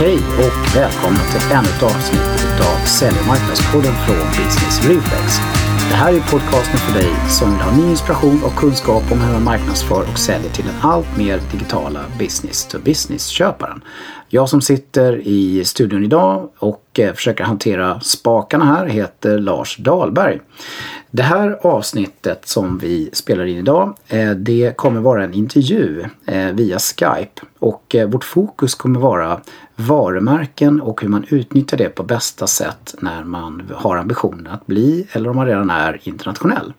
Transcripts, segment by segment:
Hej och välkomna till ännu ett avsnitt av Sälj och från Business Reflex. Det här är podcasten för dig som vill ha ny inspiration och kunskap om hur man marknadsför och säljer till den allt mer digitala business-to-business-köparen. Jag som sitter i studion idag och eh, försöker hantera spakarna här heter Lars Dahlberg. Det här avsnittet som vi spelar in idag eh, det kommer vara en intervju eh, via Skype och eh, vårt fokus kommer vara varumärken och hur man utnyttjar det på bästa sätt när man har ambitionen att bli eller om man redan är internationell.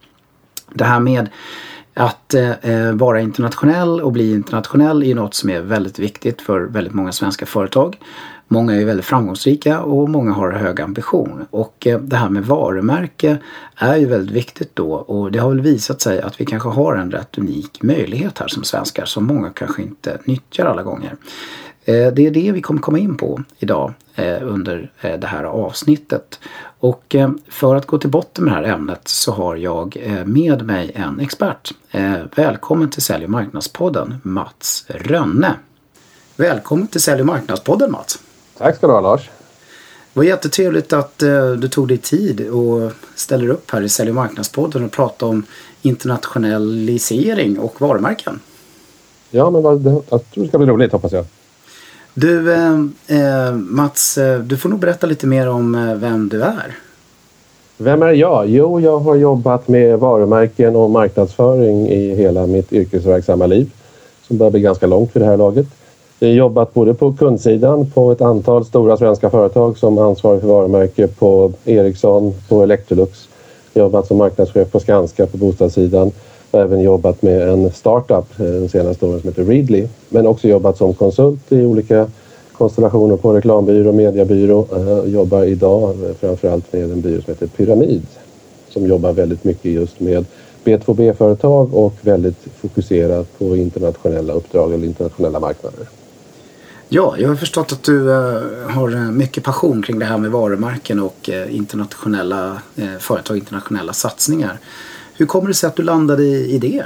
Det här med att eh, vara internationell och bli internationell är något som är väldigt viktigt för väldigt många svenska företag. Många är väldigt framgångsrika och många har hög ambition. Och eh, det här med varumärke är ju väldigt viktigt då och det har väl visat sig att vi kanske har en rätt unik möjlighet här som svenskar som många kanske inte nyttjar alla gånger. Eh, det är det vi kommer komma in på idag eh, under det här avsnittet. Och för att gå till botten med det här ämnet så har jag med mig en expert. Välkommen till Sälj och marknadspodden Mats Rönne. Välkommen till Sälj och marknadspodden Mats. Tack ska du ha Lars. Det var jättetrevligt att du tog dig tid och ställer upp här i Sälj och marknadspodden och pratar om internationalisering och varumärken. Ja, men jag tror det ska bli roligt hoppas jag. Du eh, eh, Mats, eh, du får nog berätta lite mer om eh, vem du är. Vem är jag? Jo, jag har jobbat med varumärken och marknadsföring i hela mitt yrkesverksamma liv som börjar bli ganska långt för det här laget. Har jobbat både på kundsidan på ett antal stora svenska företag som ansvarig för varumärke på Ericsson, på Electrolux. Jobbat som marknadschef på Skanska på bostadssidan och även jobbat med en startup eh, de senaste åren som heter Readly. Men också jobbat som konsult i olika konstellationer på reklambyrå mediebyrå. Eh, jobbar idag framförallt med en byrå som heter Pyramid som jobbar väldigt mycket just med B2B-företag och väldigt fokuserat på internationella uppdrag eller internationella marknader. Ja, jag har förstått att du eh, har eh, mycket passion kring det här med varumärken och eh, internationella företag, internationella satsningar. Hur kommer det sig att du landade i, i det?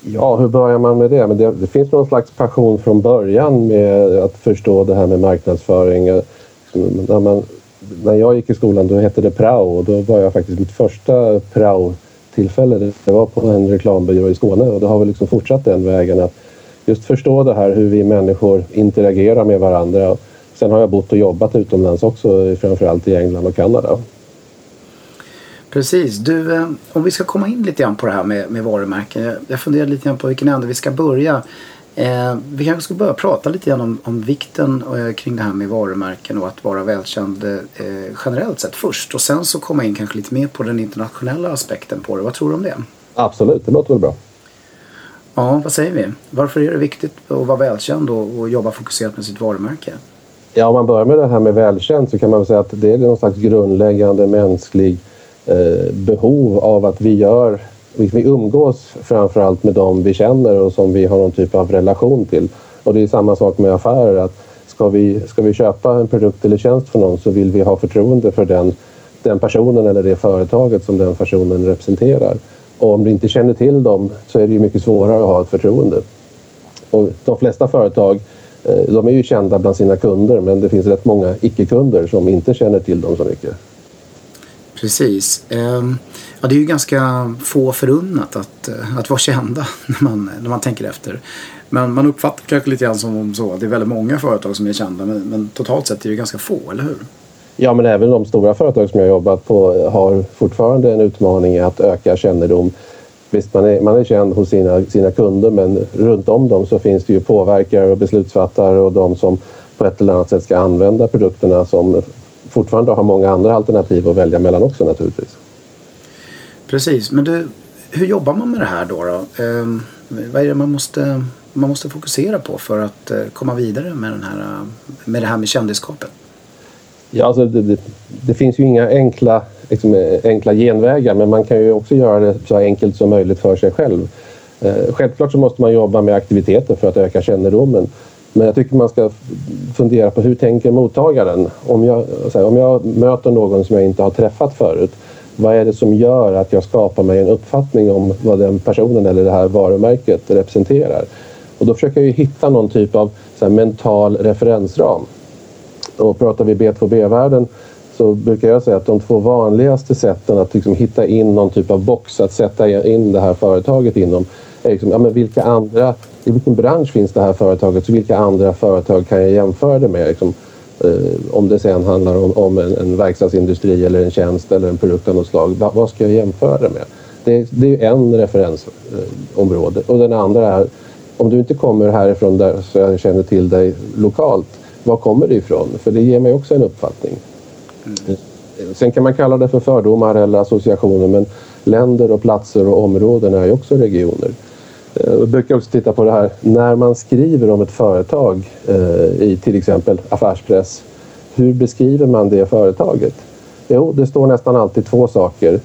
Ja, hur börjar man med det? Men det, det, finns någon slags passion från början med att förstå det här med marknadsföring. När, man, när jag gick i skolan då hette det prao och då var jag faktiskt mitt första prao-tillfälle. Det var på en reklambyrå i Skåne och det har väl liksom fortsatt den vägen att just förstå det här hur vi människor interagerar med varandra. Sen har jag bott och jobbat utomlands också, framförallt i England och Kanada. Precis. Du, eh, om vi ska komma in lite grann på det här med, med varumärken. Jag funderar lite grann på vilken ände vi ska börja. Eh, vi kanske ska börja prata lite grann om, om vikten eh, kring det här med varumärken och att vara välkänd eh, generellt sett först. Och sen så komma in kanske lite mer på den internationella aspekten på det. Vad tror du om det? Absolut, det låter väl bra. Ja, vad säger vi? Varför är det viktigt att vara välkänd och, och jobba fokuserat med sitt varumärke? Ja, om man börjar med det här med välkänd så kan man väl säga att det är någon slags grundläggande mänsklig Eh, behov av att vi gör vi umgås framförallt med dem vi känner och som vi har någon typ av relation till. Och det är samma sak med affärer. att Ska vi, ska vi köpa en produkt eller tjänst för någon så vill vi ha förtroende för den, den personen eller det företaget som den personen representerar. Och om du inte känner till dem så är det ju mycket svårare att ha ett förtroende. Och de flesta företag eh, de är ju kända bland sina kunder men det finns rätt många icke-kunder som inte känner till dem så mycket. Precis. Ehm, ja, det är ju ganska få förunnat att, eh, att vara kända när man, när man tänker efter. Men man uppfattar kanske lite grann som så att det är väldigt många företag som är kända men, men totalt sett är det ganska få, eller hur? Ja, men även de stora företag som jag jobbat på har fortfarande en utmaning i att öka kännedom. Visst, man är, man är känd hos sina, sina kunder men runt om dem så finns det ju påverkare och beslutsfattare och de som på ett eller annat sätt ska använda produkterna som fortfarande har många andra alternativ att välja mellan också naturligtvis. Precis, men du, hur jobbar man med det här då? då? Eh, vad är det man måste, man måste fokusera på för att eh, komma vidare med, den här, eh, med det här med kändisskapet? Ja, alltså det, det, det finns ju inga enkla, liksom, enkla genvägar men man kan ju också göra det så enkelt som möjligt för sig själv. Eh, självklart så måste man jobba med aktiviteter för att öka kännedomen. Men jag tycker man ska fundera på hur tänker mottagaren? Om jag, om jag möter någon som jag inte har träffat förut, vad är det som gör att jag skapar mig en uppfattning om vad den personen eller det här varumärket representerar? Och då försöker jag hitta någon typ av så mental referensram. Och pratar vi B2B-världen så brukar jag säga att de två vanligaste sätten att liksom hitta in någon typ av box att sätta in det här företaget inom är liksom, ja, men vilka andra, i vilken bransch finns det här företaget så vilka andra företag kan jag jämföra det med? Liksom, eh, om det sen handlar om, om en, en verkstadsindustri eller en tjänst eller en produkt av något slag. Va, vad ska jag jämföra det med? Det, det är en referensområde och den andra är om du inte kommer härifrån där så jag känner till dig lokalt, var kommer du ifrån? För det ger mig också en uppfattning. Mm. Sen kan man kalla det för fördomar eller associationer men länder och platser och områden är ju också regioner. Eh, jag brukar också titta på det här när man skriver om ett företag eh, i till exempel affärspress. Hur beskriver man det företaget? Jo, det står nästan alltid två saker.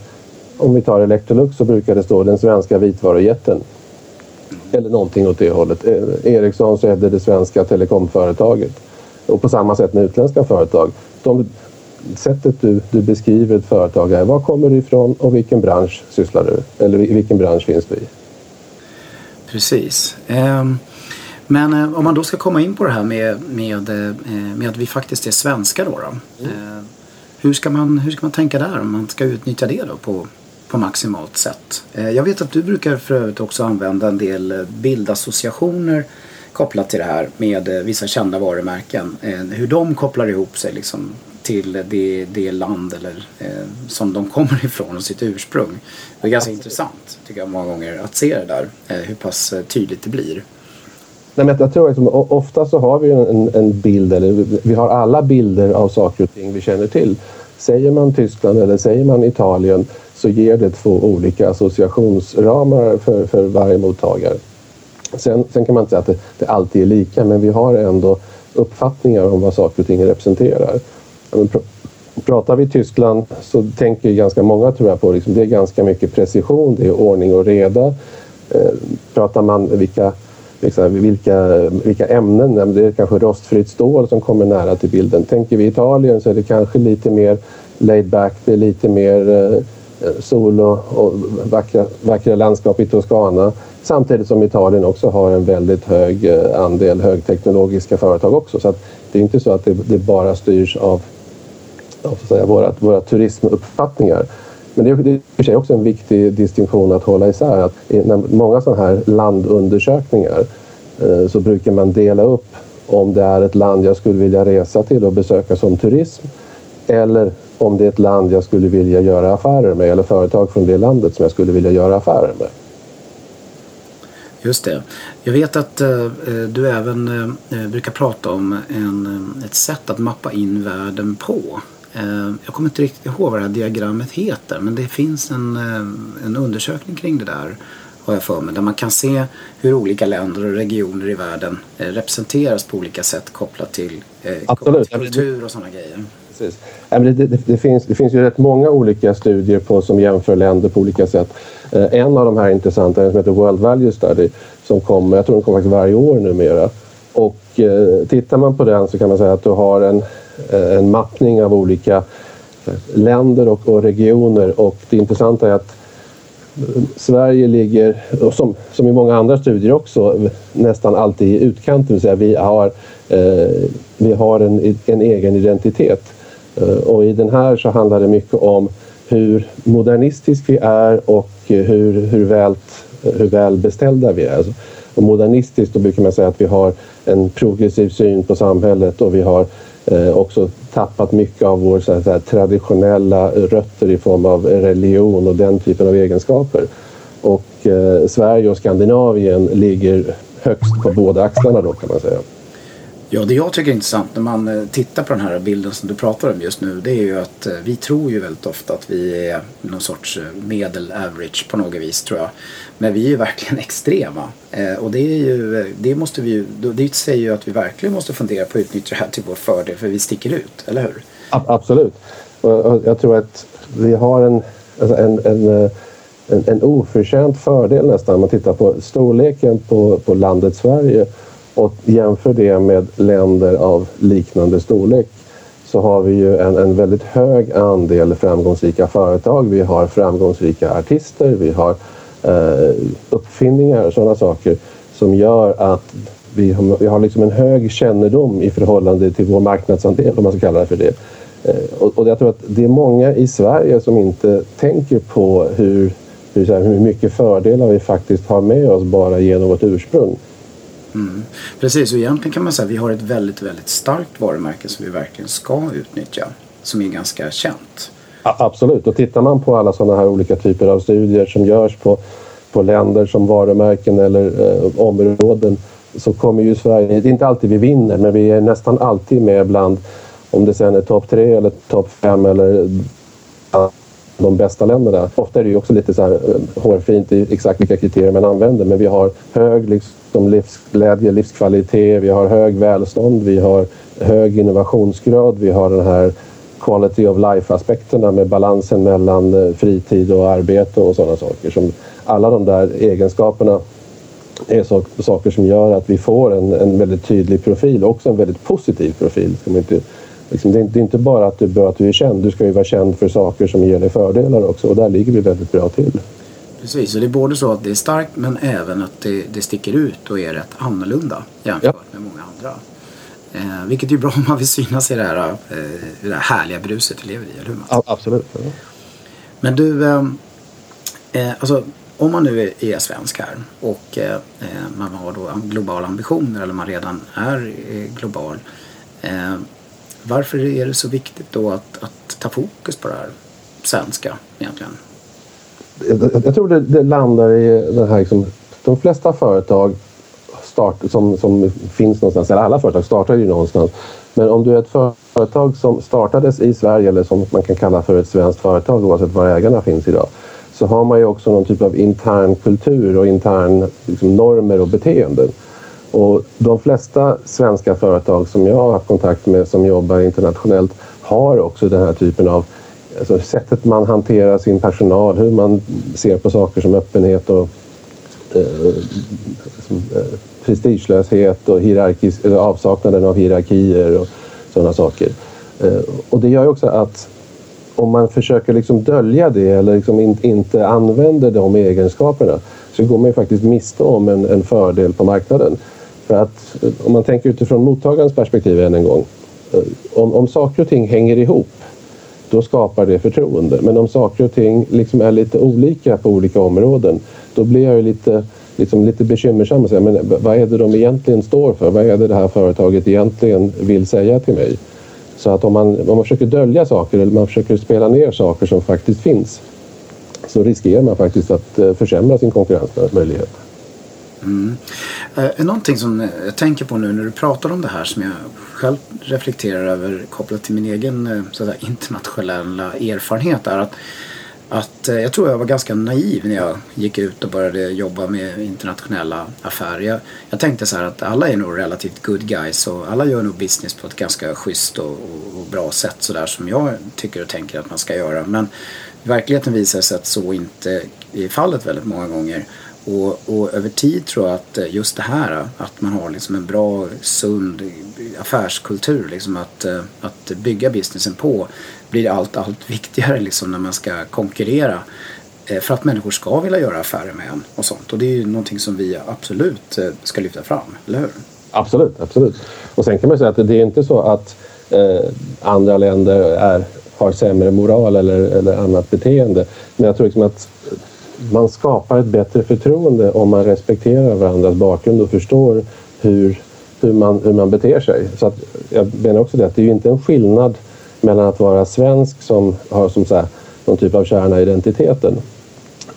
Om vi tar Electrolux så brukar det stå den svenska vitvarujätten. Eller någonting åt det hållet. Eh, Ericsson så är det det svenska telekomföretaget. Och på samma sätt med utländska företag. De, sättet du, du beskriver ett företag är, var kommer du ifrån och vilken bransch sysslar du? Eller vilken bransch finns du i? Precis. Um... Men eh, om man då ska komma in på det här med, med, eh, med att vi faktiskt är svenskar då. då. Mm. Eh, hur, ska man, hur ska man tänka där om man ska utnyttja det då på, på maximalt sätt? Jag vet att du brukar för övrigt också använda en del bildassociationer kopplat till det här med eh, vissa kända varumärken. Hur de kopplar ihop sig liksom till det, det land eller, eh, som de kommer ifrån och sitt ursprung. Det är ganska intressant tycker jag många gånger att se det där, eh, hur pass tydligt det blir. Nej, men jag tror att ofta så har vi en, en bild, eller vi har alla bilder av saker och ting vi känner till. Säger man Tyskland eller säger man Italien så ger det två olika associationsramar för, för varje mottagare. Sen, sen kan man inte säga att det, det, alltid är lika men vi har ändå uppfattningar om vad saker och ting representerar. Men pr pratar vi Tyskland så tänker ganska många tror jag på liksom, det är ganska mycket precision, det är ordning och reda. Eh, pratar man vilka liksom, vilka, vilka ämnen, det är kanske rostfritt stål som kommer nära till bilden. Tänker vi Italien så är det kanske lite mer laid back, det är lite mer eh, Eh, sol och, och vackra, vackra landskap i Toscana. Samtidigt som Italien också har en väldigt hög eh, andel högteknologiska företag också. Så det är inte så att det, det bara styrs av, av så säga, våra, våra turismuppfattningar. Men det är, i och för sig också en viktig distinktion att hålla isär. Att när många sådana här landundersökningar eh, så brukar man dela upp om det är ett land jag skulle vilja resa till och besöka som turism eller om det är ett land jag skulle vilja göra affärer med eller företag från det landet som jag skulle vilja göra affärer med. Just det. Jag vet att uh, du även uh, brukar prata om en, ett sätt att mappa in världen på. Uh, jag kommer inte riktigt ihåg vad det här diagrammet heter men det finns en, en undersökning kring det där har jag för mig. Där man kan se hur olika länder och regioner i världen representeras på olika sätt kopplat till, kopplat till kultur och sådana grejer precis. Det, det, det, finns, det finns ju rätt många olika studier på, som jämför länder på olika sätt. Eh, en av de här intressanta som heter World Value Study som kommer, jag tror den kommer faktiskt varje år numera. Och eh, tittar man på den så kan man säga att du har en, eh, en mappning av olika länder och, och regioner och det intressanta är att Sverige ligger, som, som i många andra studier också, nästan alltid i utkanten. Det vill säga vi har, eh, vi har en, en egen identitet. Eh, och i den här så handlar det mycket om hur modernistisk vi är och hur, hur, väl, hur väl beställda vi är. Alltså, och modernistiskt då brukar man säga att vi har en progressiv syn på samhället och vi har eh, också tappat mycket av våra så här, traditionella rötter i form av religion och den typen av egenskaper. Och eh, Sverige och Skandinavien ligger högst på båda axlarna då kan man säga. Ja, det jag tycker är intressant när man eh, tittar på den här bilden som du pratar om just nu det är ju att eh, vi tror ju väldigt ofta att vi är någon sorts eh, medel average på något vis tror jag. Men vi är ju verkligen extrema. Och det är ju, det måste vi ju, det säger ju att vi verkligen måste fundera på att utnyttja det här till vår fördel för vi sticker ut, eller hur? Absolut. Och jag tror att vi har en, alltså en, en en, en oförtjänt fördel nästan om man tittar på storleken på, på landet Sverige och jämför det med länder av liknande storlek så har vi ju en, en väldigt hög andel framgångsrika företag. Vi har framgångsrika artister, vi har eh, uppfinningar och sådana saker som gör att vi har, vi har liksom en hög kännedom i förhållande till vår marknadsandel om man ska kalla det för det. Eh, och, och jag tror att det är många i Sverige som inte tänker på hur, hur, här, hur mycket fördelar vi faktiskt har med oss bara genom vårt ursprung. Mm. Precis, och egentligen kan man säga att vi har ett väldigt, väldigt starkt varumärke som vi verkligen ska utnyttja. Som är ganska känt. Absolut, och tittar man på alla sådana här olika typer av studier som görs på, på länder som varumärken eller eh, områden så kommer ju Sverige, det är inte alltid vi vinner, men vi är nästan alltid med bland om det sen är topp tre eller topp fem eller de bästa länderna. Ofta är det ju också lite så här eh, hårfint i exakt vilka kriterier man använder men vi har hög liksom, livsglädje, livskvalitet, vi har hög välstånd, vi har hög innovationsgrad, vi har den här quality of life-aspekterna med balansen mellan eh, fritid och arbete och sådana saker. Som alla de där egenskaperna är så, saker som gör att vi får en, en väldigt tydlig profil, också en väldigt positiv profil. Ska man inte Liksom, det, är, det, är, inte bara att du, att du är känd, du ska ju vara känd för saker som ger dig fördelar också och där ligger vi väldigt bra till. Precis, och det är både så att det är starkt men även att det, det sticker ut och är rätt annorlunda jämfört ja. med många andra. Eh, vilket är bra om man vill synas i det här, eh, det här härliga bruset vi lever i, eller hur Mats? Absolut. Ja. Men du, eh, eh, alltså om man nu är, svensk här och eh, eh, man har då globala ambitioner eller man redan är global varför är det så viktigt då att, att ta fokus på det här svenska egentligen? Jag, jag tror det, det, landar i den här liksom, de flesta företag start, som, som finns någonstans, eller alla företag startar ju någonstans. Men om du är ett företag som startades i Sverige eller som man kan kalla för ett svenskt företag oavsett var ägarna finns idag så har man ju också någon typ av intern kultur och intern liksom, normer och beteenden. Och de flesta svenska företag som jag har haft kontakt med som jobbar internationellt har också den här typen av alltså sättet man hanterar sin personal, hur man ser på saker som öppenhet och eh, som, eh, prestigelöshet och hierarkis, eller avsaknaden av hierarkier och sådana saker. Eh, och det gör ju också att om man försöker liksom dölja det eller liksom in, inte använder de egenskaperna så går man ju faktiskt miste om en, en fördel på marknaden. För att eh, om man tänker utifrån mottagarens perspektiv än en gång. Eh, om, om saker och ting hänger ihop då skapar det förtroende. Men om saker och ting liksom är lite olika på olika områden då blir jag lite, liksom lite bekymmersam och säger men vad är det de egentligen står för? Vad är det det här företaget egentligen vill säga till mig? Så att om man, om man försöker dölja saker eller man försöker spela ner saker som faktiskt finns så riskerar man faktiskt att eh, försämra sin konkurrensmöjlighet. Mm. Eh, någonting som jag tänker på nu när du pratar om det här som jag själv reflekterar över kopplat till min egen eh, så där, internationella erfarenhet är att, att eh, jag tror jag var ganska naiv när jag gick ut och började jobba med internationella affärer. Jag, jag tänkte så här att alla är nog relativt good guys och alla gör nog business på ett ganska schysst och, och, och bra sätt sådär som jag tycker och tänker att man ska göra. Men verkligheten visar sig att så inte är fallet väldigt många gånger. Och, och, över tid tror jag att eh, just det här att man har liksom en bra, sund affärskultur, liksom att, eh, att bygga businessen på blir allt, allt viktigare liksom när man ska konkurrera eh, för att människor ska vilja göra affärer med en och sånt. Och det är ju någonting som vi absolut ska lyfta fram, eller hur? Absolut, absolut. Och sen kan man säga att det är inte så att eh, andra länder är, har sämre moral eller, eller annat beteende. Men jag tror liksom att man skapar ett bättre förtroende om man respekterar varandras bakgrund och förstår hur, hur, man, hur man beter sig. Så att, jag menar också det att det är ju inte en skillnad mellan att vara svensk som har som så här, någon typ av kärna i identiteten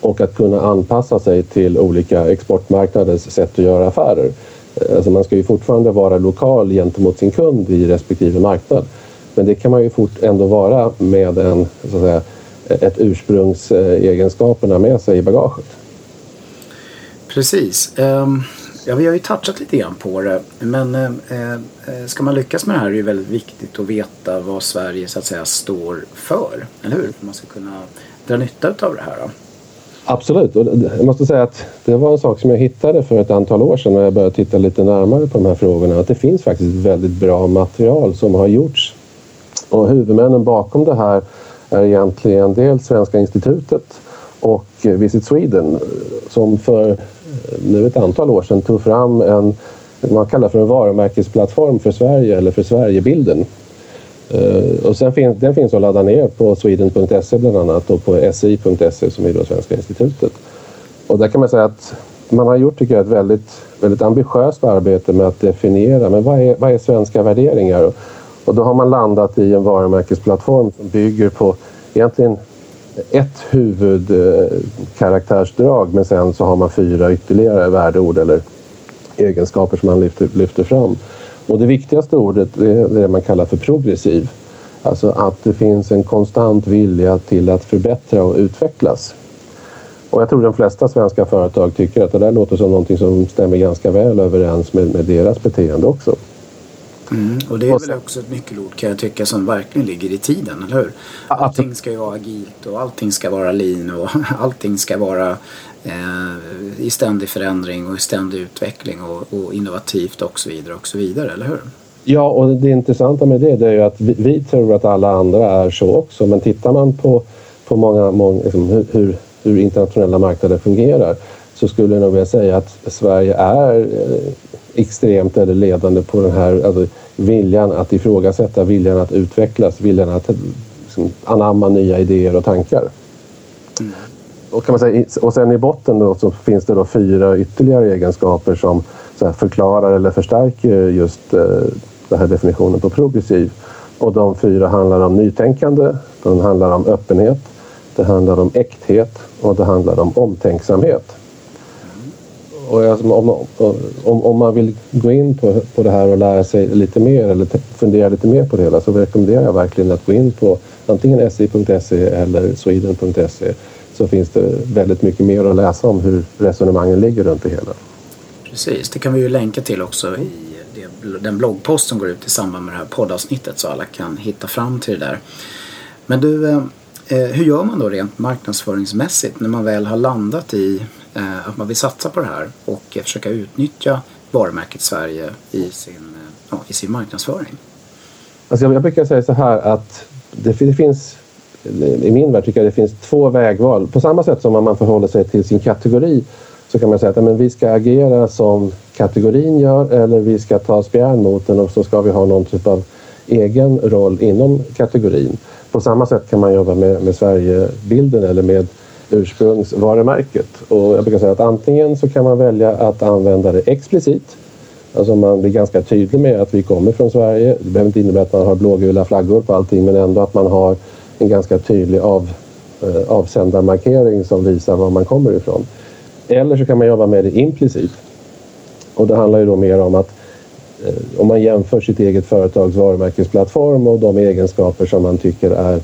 och att kunna anpassa sig till olika exportmarknaders sätt att göra affärer. Alltså man ska ju fortfarande vara lokal gentemot sin kund i respektive marknad. Men det kan man ju fort ändå vara med en så att säga, ett ursprungsegenskaperna med sig i bagaget. Precis. Ehm, ja, vi har ju touchat lite grann på det. Men eh, eh, ska man lyckas med det här är det väldigt viktigt att veta vad Sverige så att säga står för. Eller hur? Man ska kunna dra nytta av det här. Då. Absolut. Och jag måste säga att det var en sak som jag hittade för ett antal år sedan när jag började titta lite närmare på de här frågorna. Att det finns faktiskt väldigt bra material som har gjorts. Och huvudmännen bakom det här är egentligen dels Svenska institutet och Visit Sweden som för eh, nu ett antal år sedan tog fram en, man kallar för en varumärkesplattform för Sverige eller för Sverigebilden. Eh, och sen finns, den finns att ladda ner på sweden.se bland annat och på si.se som är då Svenska institutet. Och där kan man säga att man har gjort tycker jag, ett väldigt, väldigt ambitiöst arbete med att definiera men vad är, vad är svenska värderingar. Och då har man landat i en varumärkesplattform som bygger på egentligen ett huvudkaraktärsdrag eh, men sen så har man fyra ytterligare värdeord eller egenskaper som man lyfter, lyfter fram. Och det viktigaste ordet är det man kallar för progressiv. Alltså att det finns en konstant vilja till att förbättra och utvecklas. Och jag tror de flesta svenska företag tycker att det där låter som någonting som stämmer ganska väl överens med, med deras beteende också. Mm, och det är väl också ett nyckelord kan jag tycka som verkligen ligger i tiden, eller hur? Allting ska ju vara agilt och allting ska vara lean och allting ska vara eh, i ständig förändring och i ständig utveckling och, och, innovativt och så vidare och så vidare, eller hur? Ja, och det intressanta med det, det är ju att vi, vi, tror att alla andra är så också, men tittar man på, på många, många liksom, hur, hur, hur internationella marknader fungerar så skulle jag nog vilja säga att Sverige är eh, extremt eller ledande på den här alltså, viljan att ifrågasätta, viljan att utvecklas, viljan att liksom, anamma nya idéer och tankar. Mm. Och, kan man säga, och sen i botten då, så finns det då fyra ytterligare egenskaper som här, förklarar eller förstärker just eh, den här definitionen på progressiv. Och de fyra handlar om nytänkande, de handlar om öppenhet, det handlar om äkthet och det handlar om omtänksamhet. Och jag, om, om, om, man vill gå in på, på det här och lära sig lite mer eller fundera lite mer på det hela så rekommenderar jag verkligen att gå in på antingen si.se eller sweden.se så finns det väldigt mycket mer att läsa om hur resonemangen ligger runt det hela. Precis, det kan vi ju länka till också i det, den bloggpost som går ut i samband med det här poddavsnittet så alla kan hitta fram till det där. Men du, eh, eh, hur gör man då rent marknadsföringsmässigt när man väl har landat i Eh, att man vill satsa på det här och försöka utnyttja varumärket Sverige i sin, eh, ja, i sin marknadsföring? Alltså jag brukar säga så här att det, det finns i min värld tycker jag det finns två vägval. På samma sätt som om man förhåller sig till sin kategori så kan man säga att men vi ska agera som kategorin gör eller vi ska ta spjärn mot den och så ska vi ha någon typ av egen roll inom kategorin. På samma sätt kan man jobba med, med Sverigebilden eller med ursprungsvarumärket. Och jag brukar säga att antingen så kan man välja att använda det explicit. Alltså man blir ganska tydlig med att vi kommer från Sverige. Det behöver inte innebära att man har blågula flaggor på allting men ändå att man har en ganska tydlig av, eh, avsändarmarkering som visar var man kommer ifrån. Eller så kan man jobba med det implicit. Och det handlar ju då mer om att eh, om man jämför sitt eget företags varumärkesplattform och de egenskaper som man tycker är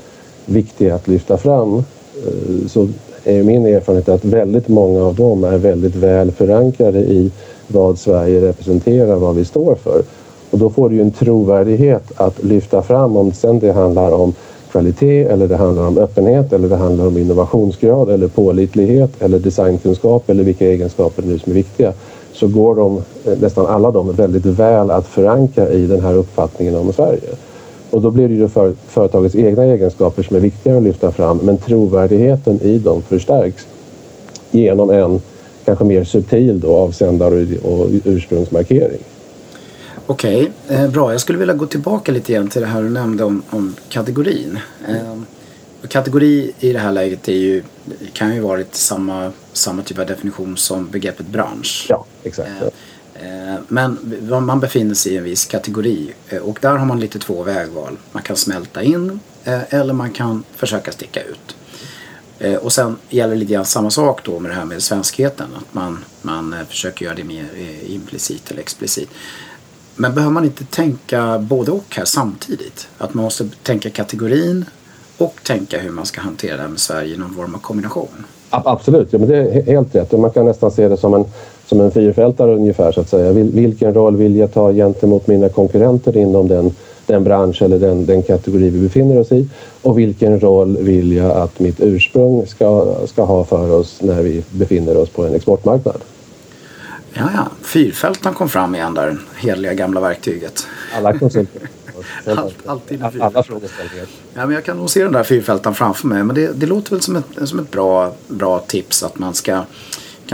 viktiga att lyfta fram eh, så är min erfarenhet att väldigt många av dem är väldigt väl förankrade i vad Sverige representerar, vad vi står för. Och då får du ju en trovärdighet att lyfta fram om sen det handlar om kvalitet eller det handlar om öppenhet eller det handlar om innovationsgrad eller pålitlighet eller designkunskap eller vilka egenskaper nu som är viktiga så går de, eh, nästan alla de väldigt väl att förankra i den här uppfattningen om Sverige. Och då blir det ju för, företagets egna egenskaper som är viktigare att lyfta fram men trovärdigheten i dem förstärks genom en kanske mer subtil då, avsändare och ursprungsmarkering. Okej, okay, eh, bra. Jag skulle vilja gå tillbaka lite grann till det här du nämnde om, om kategorin. Eh, kategori i det här läget är ju, kan ju vara samma, samma typ av definition som begreppet bransch. Ja, exakt. Eh, Eh, men man befinner sig i en viss kategori eh, och där har man lite två vägval. Man kan smälta in eh, eller man kan försöka sticka ut. Och sen gäller lite grann samma sak då med det här med svenskheten. Att man, man försöker göra det mer implicit eller explicit. Men behöver man inte tänka både och här samtidigt? Att man måste tänka kategorin och tänka hur man ska hantera det här med Sverige i någon form av kombination? Absolut, ja, men det är helt rätt. Man kan nästan se det som en som en fyrfältare ungefär så att säga. Vilken roll vill jag ta gentemot mina konkurrenter inom den, den bransch eller den, den kategori vi befinner oss i? Och vilken roll vill jag att mitt ursprung ska, ska ha för oss när vi befinner oss på en exportmarknad? Ja, ja. Fyrfältaren kom fram igen där, heliga gamla verktyget. Alla konsulter. Alltid alla frågeställningar. Ja, men jag kan nog se den där fyrfältaren framför mig. Men det, det låter väl som ett, som ett bra, bra tips att man ska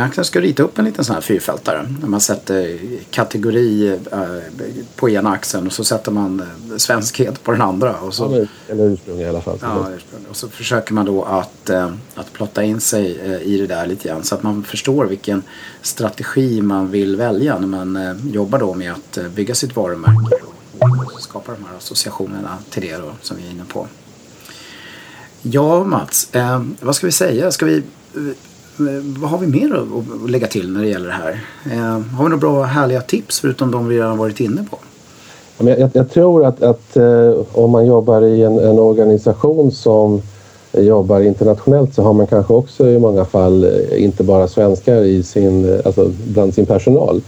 kanske ska rita upp en liten sån här fyrfältare. När man sätter kategori eh, på ena axeln och så sätter man eh, svenskhet på den andra. Och så, ja, eller ursprung i alla fall. Ja. Och så försöker man då att, eh, att plotta in sig i det där lite grann. Så att man förstår vilken strategi man vill välja när man jobbar då med att bygga sitt varumärke. Och skapa de här associationerna till det då, som vi är inne på. Ja, Mats. Vad ska vi säga? Ska vi Eh, vad har vi mer att lägga till när det gäller det här? Eh, har vi några bra härliga tips förutom de vi redan varit inne på? Jag, jag tror att, att eh, om man jobbar i en, en, organisation som jobbar internationellt så har man kanske också i många fall eh, inte bara svenskar i sin, eh, alltså bland sin personal.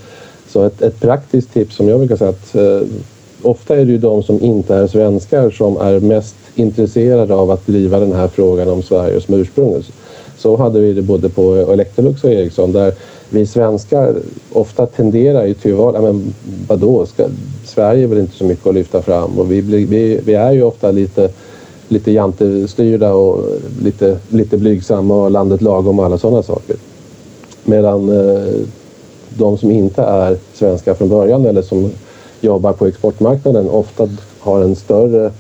Så ett, ett praktiskt tips som jag brukar säga att eh, ofta är det ju de som inte är svenskar som är mest intresserade av att driva den här frågan om Sverige som ursprung. Så hade vi det både på Electrolux och Ericsson där vi svenskar ofta tenderar ju till att vara, men vadå, ska, Sverige är väl inte så mycket att lyfta fram och vi, vi, vi är ju ofta lite lite jantestyrda och lite, lite blygsamma och landet lagom och alla sådana saker. Medan eh, de som inte är svenska från början eller som jobbar på exportmarknaden ofta har en större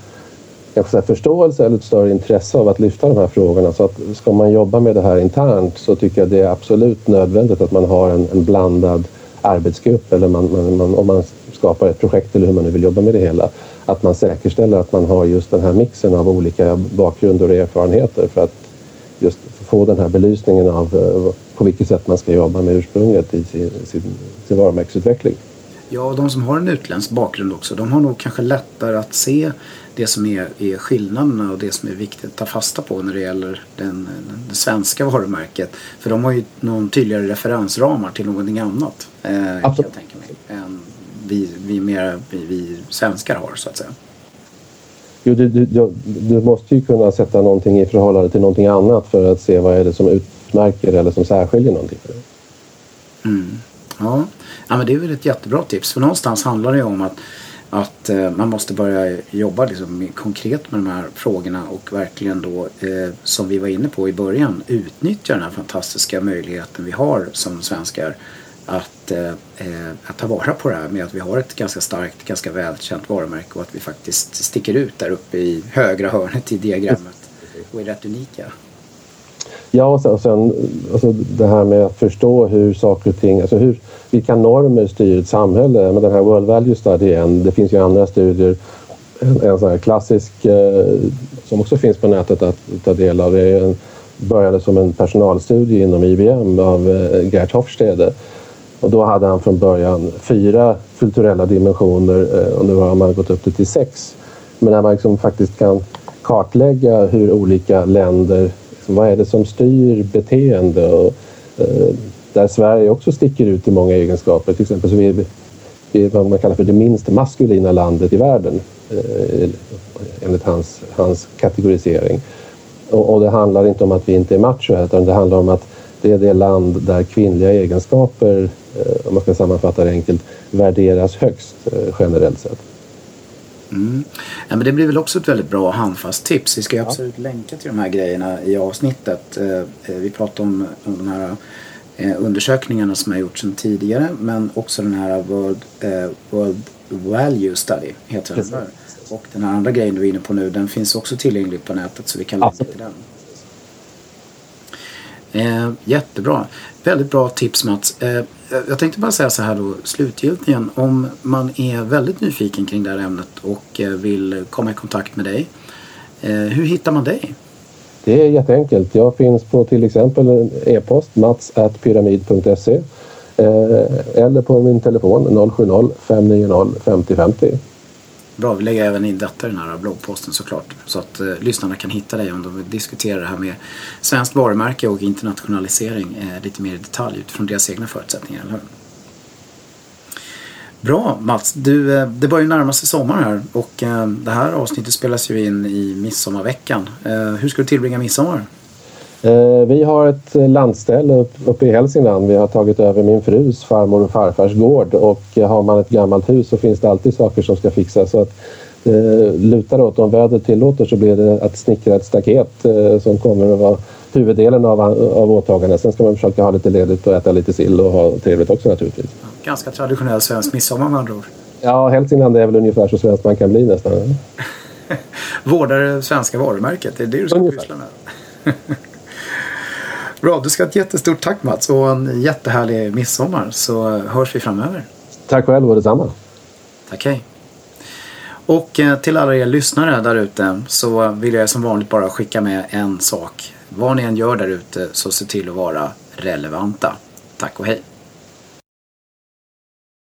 kanske förståelse eller ett större intresse av att lyfta de här frågorna. Så att ska man jobba med det här internt så tycker jag det är absolut nödvändigt att man har en, en blandad arbetsgrupp eller man, man, man, om man skapar ett projekt eller hur man nu vill jobba med det hela. Att man säkerställer att man har just den här mixen av olika bakgrunder och erfarenheter för att just få den här belysningen av eh, på vilket sätt man ska jobba med ursprunget i sin, sin, sin varumärkesutveckling. Ja, de som har en utländsk bakgrund också, de har nog kanske lättare att se det som är, är skillnaderna och det som är viktigt att ta fasta på när det gäller den, det svenska varumärket. För de har ju någon tydligare referensramar till någonting annat. Eh, Absolut. Kan jag tänka mig, än vi, vi, mer, vi, vi svenskar har så att säga. Jo, du, du, du, måste ju kunna sätta någonting i förhållande till någonting annat för att se vad är det som utmärker eller som särskiljer någonting. Mm. Ja. ja, men det är väl ett jättebra tips. För någonstans handlar det ju om att att eh, man måste börja jobba liksom konkret med de här frågorna och verkligen då, eh, som vi var inne på i början, utnyttja den här fantastiska möjligheten vi har som svenskar att, eh, eh, att ta vara på det här med att vi har ett ganska starkt, ganska välkänt varumärke och att vi faktiskt sticker ut där uppe i högra hörnet i diagrammet och är rätt unika. Ja, och sen, och sen alltså det här med att förstå hur saker och ting, alltså hur, vilka normer styr ett samhälle. Men den här World Value Study en, det finns ju andra studier. En, en sån här klassisk eh, som också finns på nätet att ta del av. Det en, började som en personalstudie inom IBM av eh, Gert Hofstede. Och då hade han från början fyra kulturella dimensioner eh, och nu har man gått upp till sex. Men när man liksom faktiskt kan kartlägga hur olika länder Liksom, vad är det som styr beteende? Och, eh, där Sverige också sticker ut i många egenskaper. Till exempel så är vi, vad man kallar för det minst maskulina landet i världen eh, enligt hans, hans kategorisering. Och, och, det handlar inte om att vi inte är macho utan det handlar om att det är det land där kvinnliga egenskaper, eh, om man ska sammanfatta det enkelt, värderas högst eh, generellt sett. Mm. Ja, men det blir väl också ett väldigt bra handfast tips. Vi ska ju absolut ja. länka till de här grejerna i avsnittet. Eh, eh, vi pratade om, om de här eh, undersökningarna som har gjorts sedan tidigare men också den här World, World Value Study heter den. Och den här andra grejen du är inne på nu den finns också tillgänglig på nätet så vi kan länka till den. Eh, jättebra. Väldigt bra tips Mats. Eh, jag tänkte bara säga så här då slutgiltigen. Om man är väldigt nyfiken kring det här ämnet och eh, vill komma i kontakt med dig. Eh, hur hittar man dig? Det är jätteenkelt. Jag finns på till exempel e-post mats.pyramid.se eh, eller på min telefon 070 590 50 50. Bra, vi lägger även in detta i den här bloggposten såklart. Så att eh, lyssnarna kan hitta dig om de vill diskutera det här med svenskt varumärke och internationalisering eh, lite mer i detalj utifrån deras egna förutsättningar, eller hur? Bra Mats, du, eh, det börjar ju närma sig sommar här och eh, det här avsnittet spelas ju in i midsommarveckan. Eh, hur ska du tillbringa midsommar? Eh, vi har ett landställe uppe i Hälsingland. Vi har tagit över min frus farmor och farfars gård och har man ett gammalt hus så finns det alltid saker som ska fixas. Så att, eh, lutar åt, om vädret tillåter så blir det att snickra ett staket eh, som kommer att vara huvuddelen av, av åtagandena. Sen ska man försöka ha lite ledigt och äta lite sill och ha trevligt också naturligtvis. Ganska traditionell svensk midsommar med andra ord. Ja, Hälsingland är väl ungefär så svenskt man kan bli nästan. Vårdar det svenska varumärket, det är det du ska pyssla med. Bra, du ska ha ett jättestort tack Mats och en jättehärlig midsommar så hörs vi framöver. Tack själv och detsamma. Tack, hej. Och eh, till alla er lyssnare där ute så vill jag som vanligt bara skicka med en sak. Vad ni än gör där ute så se till att vara relevanta. Tack och hej.